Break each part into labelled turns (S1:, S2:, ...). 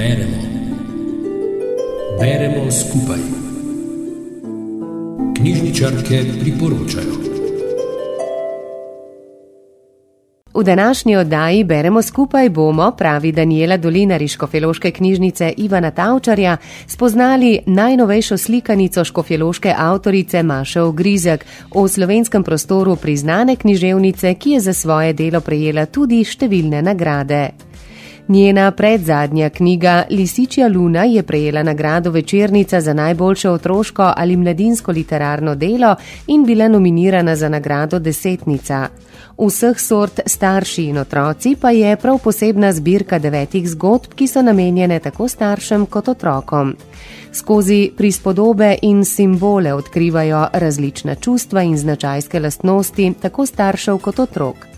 S1: Beremo. Beremo skupaj. Knjižničarke priporočajo.
S2: V današnji oddaji beremo skupaj bomo, pravi Daniela Dolina Riškofeloške knjižnice Ivana Tavčarja, spoznali najnovejšo slikanico škofeloške avtorice Maše Ogrizek o slovenskem prostoru priznane književnice, ki je za svoje delo prejela tudi številne nagrade. Njena predzadnja knjiga Lisičja luna je prejela nagrado večernica za najboljše otroško ali mladinsko literarno delo in bila nominirana za nagrado desetnica. Vseh sort starši in otroci pa je prav posebna zbirka devetih zgodb, ki so namenjene tako staršem kot otrokom. Skozi prispodobe in simbole odkrivajo različna čustva in značajske lastnosti tako staršev kot otrok.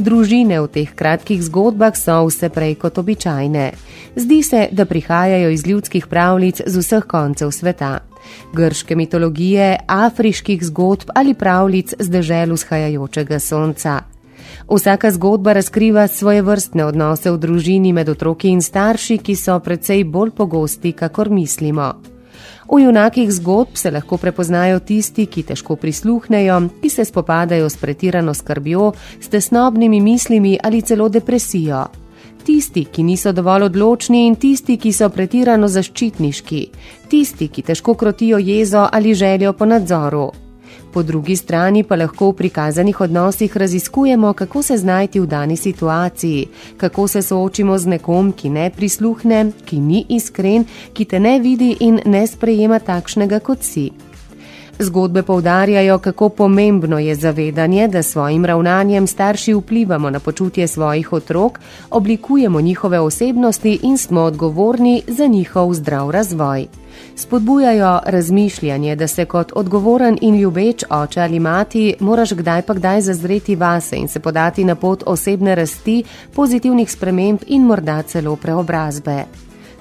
S2: Družine v teh kratkih zgodbah so vse prej kot običajne. Zdi se, da prihajajo iz ljudskih pravljic z vseh koncev sveta. Grške mitologije, afriških zgodb ali pravljic z dežel vzhajajočega sonca. Vsaka zgodba razkriva svoje vrstne odnose v družini med otroki in starši, ki so precej bolj pogosti, kakor mislimo. V junakih zgodb se lahko prepoznajo tisti, ki težko prisluhnejo, ki se spopadajo s pretirano skrbjo, s tesnobnimi mislimi ali celo depresijo. Tisti, ki niso dovolj odločni in tisti, ki so pretirano zaščitniški, tisti, ki težko krotijo jezo ali željo po nadzoru. Po drugi strani pa lahko v prikazanih odnosih raziskujemo, kako se znajti v dani situaciji, kako se soočimo z nekom, ki ne prisluhne, ki ni iskren, ki te ne vidi in ne sprejema takšnega, kot si. Zgodbe povdarjajo, kako pomembno je zavedanje, da svojim ravnanjem starši vplivamo na počutje svojih otrok, oblikujemo njihove osebnosti in smo odgovorni za njihov zdrav razvoj spodbujajo razmišljanje, da se kot odgovoren in ljubeč oče ali mati moraš kdaj pa kdaj zazreti vase in se podati na pot osebne rasti, pozitivnih sprememb in morda celo preobrazbe.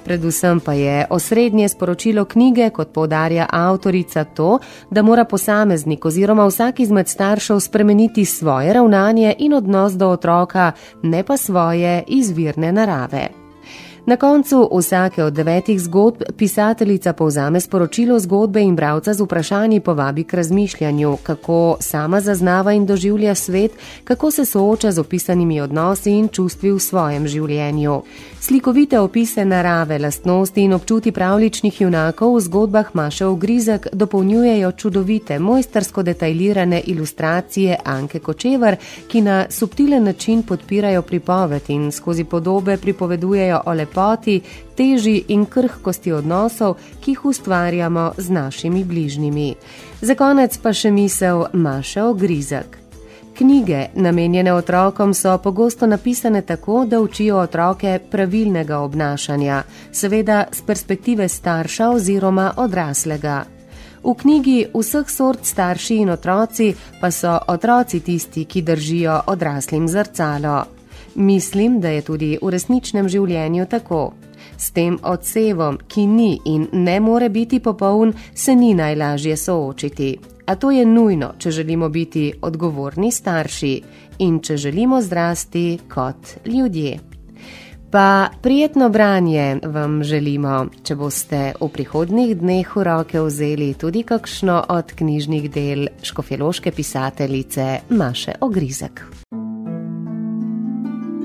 S2: Predvsem pa je osrednje sporočilo knjige, kot povdarja avtorica, to, da mora posameznik oziroma vsak izmed staršev spremeniti svoje ravnanje in odnos do otroka, ne pa svoje izvirne narave. Na koncu vsake od devetih zgodb pisateljica povzame sporočilo zgodbe in bravca z vprašanji povabi k razmišljanju, kako sama zaznava in doživlja svet, kako se sooča z opisanimi odnosi in čustvi v svojem življenju. Slikovite opise narave, lastnosti in občuti pravličnih junakov v zgodbah Maša Ogrizek dopolnjujejo čudovite, mojstersko detaljirane ilustracije Anke Kočevar, ki na subtilen način podpirajo pripoved in skozi podobe pripovedujejo o lepoti, teži in krhkosti odnosov, ki jih ustvarjamo z našimi bližnjimi. Za konec pa še misel Maša Ogrizek. Knjige, namenjene otrokom, so pogosto napisane tako, da učijo otroke pravilnega obnašanja, seveda z perspektive starša oziroma odraslega. V knjigi vseh sort starši in otroci pa so otroci tisti, ki držijo odraslim zrcalo. Mislim, da je tudi v resničnem življenju tako. S tem odsevom, ki ni in ne more biti popoln, se ni najlažje soočiti a to je nujno, če želimo biti odgovorni starši in če želimo zrasti kot ljudje. Pa prijetno branje vam želimo, če boste v prihodnih dneh v roke vzeli tudi kakšno od knjižnih del škofjeloške pisateljice Maše Ogrizek.